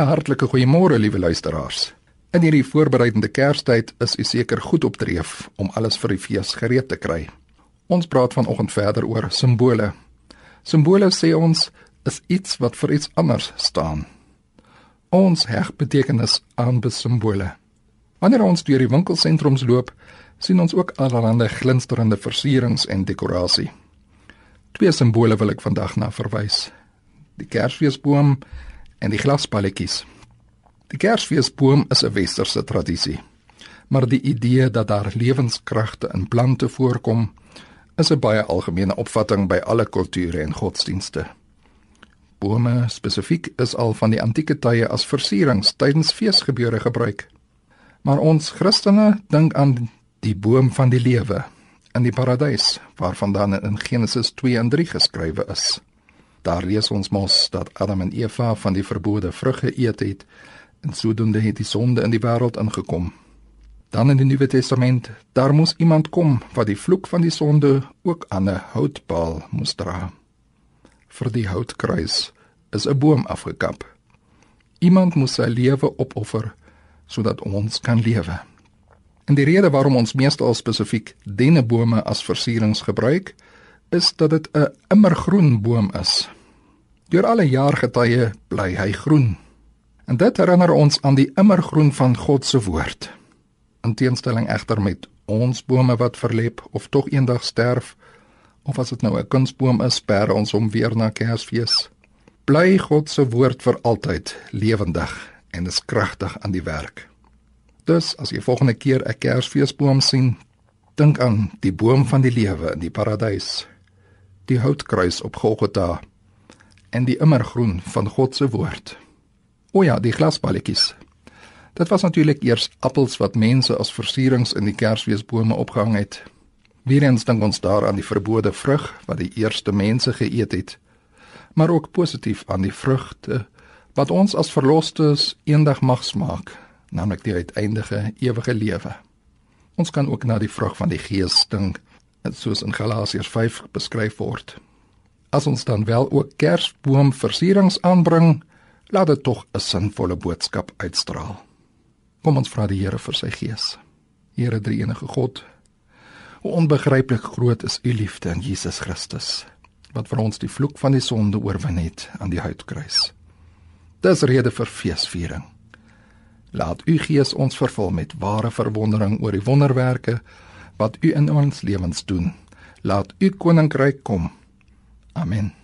'n Hartlike goeiemôre, liewe luisteraars. In hierdie voorbereidende Kerstyd is u seker goed op dreef om alles vir die fees gereed te kry. Ons praat vanoggend verder oor simbole. Simbole sê ons is iets wat vir iets anders staan. Ons heg betekenis aan simbole. Wanneer ons deur die winkelsentrums loop, sien ons ook allerlei glinsterende versierings en dekorasie. Twee simbole wil ek vandag na verwys. Die Kersfeesboom en die glaspalletjies. Die Kersfeesboom is 'n westerse tradisie. Maar die idee dat daar lewenskragte in plante voorkom, is 'n baie algemene opvatting by alle kulture en godsdienste. Bome spesifiek is al van die antieke tye as versierings tydens feesgebeure gebruik. Maar ons Christene dink aan die boom van die lewe in die paradys waarvan dan in Genesis 2 en 3 geskrywe is. Daar lees ons mos dat Adam en Eva van die verbode vrug geëet het en sodoende het die sonde in die wêreld ingekom. Dan in die Nuwe Testament, daar moes iemand kom wat die vloek van die sonde ook aan 'n houtpaal moes dra. Vir die houtkruis is 'n boom afgekap. Iemand moes sy lewe opoffer sodat ons kan lewe. En die rede waarom ons meestal spesifiek dennebome as versierings gebruik, is dat dit 'n immergroen boom is. Deur alle jaargetye bly hy groen. En dit herinner ons aan die immergroen van God se woord. In teenstelling egter met ons bome wat verlep of tog eendag sterf, of as dit nou 'n kunsboom is, per ons om weer na Kersfees. Bly God se woord vir altyd lewendig en is kragtig aan die werk. Dus as jy volgende keer 'n Kersfeesboom sien, dink aan die boom van die lewe in die paradys die houtkruis op Golgotha en die immergroen van God se woord. O ja, die glasballetjies. Dit was natuurlik eers appels wat mense as versierings in die Kersfeesbome opgehang het. Weerens dink ons daar aan die verbode vrug wat die eerste mense geëet het, maar ook positief aan die vrugte wat ons as verlosters eendag mag smaak, naamlik die uiteindige ewige lewe. Ons kan ook na die vrug van die Gees dink soos in Galasiërs 5 beskryf word. As ons dan wel ook kersboomversierings aanbring, laat dit tog 'n sinvolle boodskap uitstraal. Kom ons vra die Here vir sy gees. Here drie enige God, hoe onbegryplik groot is u liefde in Jesus Christus wat vir ons die vloek van die sonde oorwin het aan die houtkruis. Dis rede vir feesviering. Laat u gees ons vervul met ware verwondering oor die wonderwerke wat u in ons lewens doen. Laat u koninkryk kom. Amen.